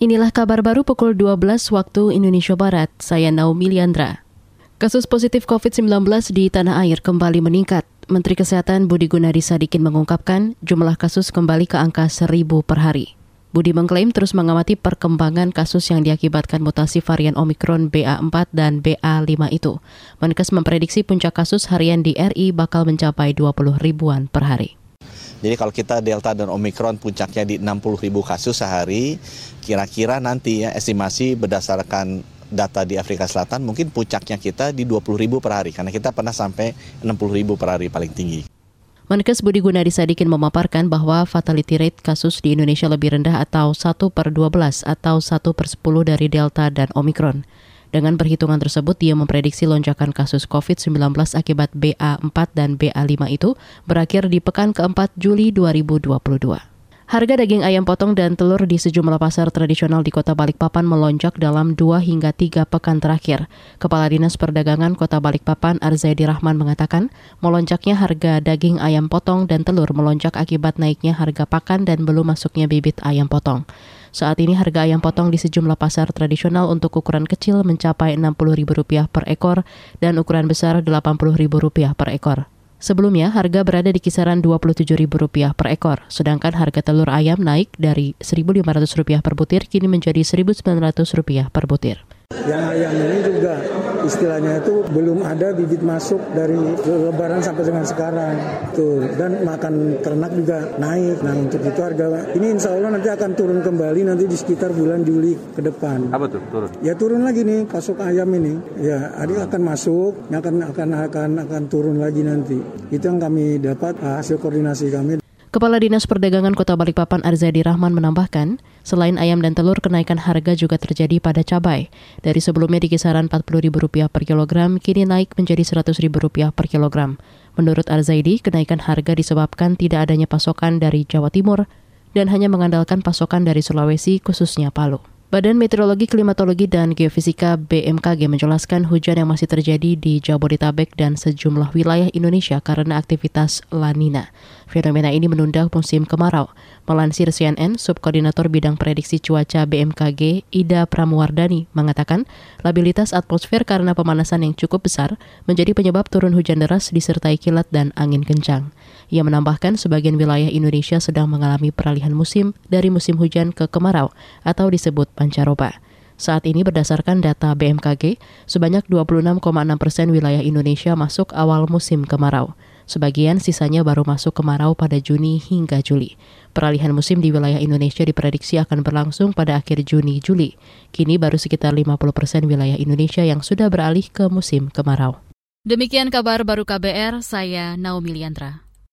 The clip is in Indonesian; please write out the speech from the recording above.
Inilah kabar baru pukul 12 waktu Indonesia Barat. Saya Naomi Liandra. Kasus positif COVID-19 di tanah air kembali meningkat. Menteri Kesehatan Budi Gunadi Sadikin mengungkapkan jumlah kasus kembali ke angka 1000 per hari. Budi mengklaim terus mengamati perkembangan kasus yang diakibatkan mutasi varian Omikron BA4 dan BA5 itu. Menkes memprediksi puncak kasus harian di RI bakal mencapai 20 ribuan per hari. Jadi kalau kita Delta dan Omikron puncaknya di 60 ribu kasus sehari, kira-kira nanti ya estimasi berdasarkan data di Afrika Selatan mungkin puncaknya kita di 20 ribu per hari karena kita pernah sampai 60 ribu per hari paling tinggi. Menkes Budi Gunadi Sadikin memaparkan bahwa fatality rate kasus di Indonesia lebih rendah atau 1 per 12 atau 1 per 10 dari Delta dan Omikron. Dengan perhitungan tersebut, dia memprediksi lonjakan kasus COVID-19 akibat BA4 dan BA5 itu berakhir di pekan keempat Juli 2022. Harga daging ayam potong dan telur di sejumlah pasar tradisional di Kota Balikpapan melonjak dalam dua hingga tiga pekan terakhir. Kepala Dinas Perdagangan Kota Balikpapan Arzaidi Rahman mengatakan, melonjaknya harga daging ayam potong dan telur melonjak akibat naiknya harga pakan dan belum masuknya bibit ayam potong. Saat ini harga ayam potong di sejumlah pasar tradisional untuk ukuran kecil mencapai Rp60.000 per ekor dan ukuran besar Rp80.000 per ekor. Sebelumnya, harga berada di kisaran Rp27.000 per ekor, sedangkan harga telur ayam naik dari Rp1.500 per butir kini menjadi Rp1.900 per butir. Yang ayam ini juga istilahnya itu belum ada bibit masuk dari lebaran sampai dengan sekarang. Tuh, dan makan ternak juga naik. Nah, untuk itu harga ini insya Allah nanti akan turun kembali nanti di sekitar bulan Juli ke depan. Apa tuh turun? Ya turun lagi nih pasok ayam ini. Ya, adik akan masuk, akan akan akan akan turun lagi nanti. Itu yang kami dapat hasil koordinasi kami. Kepala Dinas Perdagangan Kota Balikpapan Arzadi Rahman menambahkan, selain ayam dan telur, kenaikan harga juga terjadi pada cabai. Dari sebelumnya di kisaran Rp40.000 per kilogram, kini naik menjadi Rp100.000 per kilogram. Menurut Arzaidi, kenaikan harga disebabkan tidak adanya pasokan dari Jawa Timur dan hanya mengandalkan pasokan dari Sulawesi, khususnya Palu. Badan Meteorologi, Klimatologi, dan Geofisika BMKG menjelaskan hujan yang masih terjadi di Jabodetabek dan sejumlah wilayah Indonesia karena aktivitas La Nina. Fenomena ini menunda musim kemarau. Melansir CNN, Subkoordinator Bidang Prediksi Cuaca BMKG, Ida Pramuwardani, mengatakan labilitas atmosfer karena pemanasan yang cukup besar menjadi penyebab turun hujan deras disertai kilat dan angin kencang. Ia menambahkan sebagian wilayah Indonesia sedang mengalami peralihan musim dari musim hujan ke kemarau atau disebut pancaroba. Saat ini berdasarkan data BMKG, sebanyak 26,6 persen wilayah Indonesia masuk awal musim kemarau. Sebagian sisanya baru masuk kemarau pada Juni hingga Juli. Peralihan musim di wilayah Indonesia diprediksi akan berlangsung pada akhir Juni-Juli. Kini baru sekitar 50 persen wilayah Indonesia yang sudah beralih ke musim kemarau. Demikian kabar baru KBR, saya Naomi Liandra.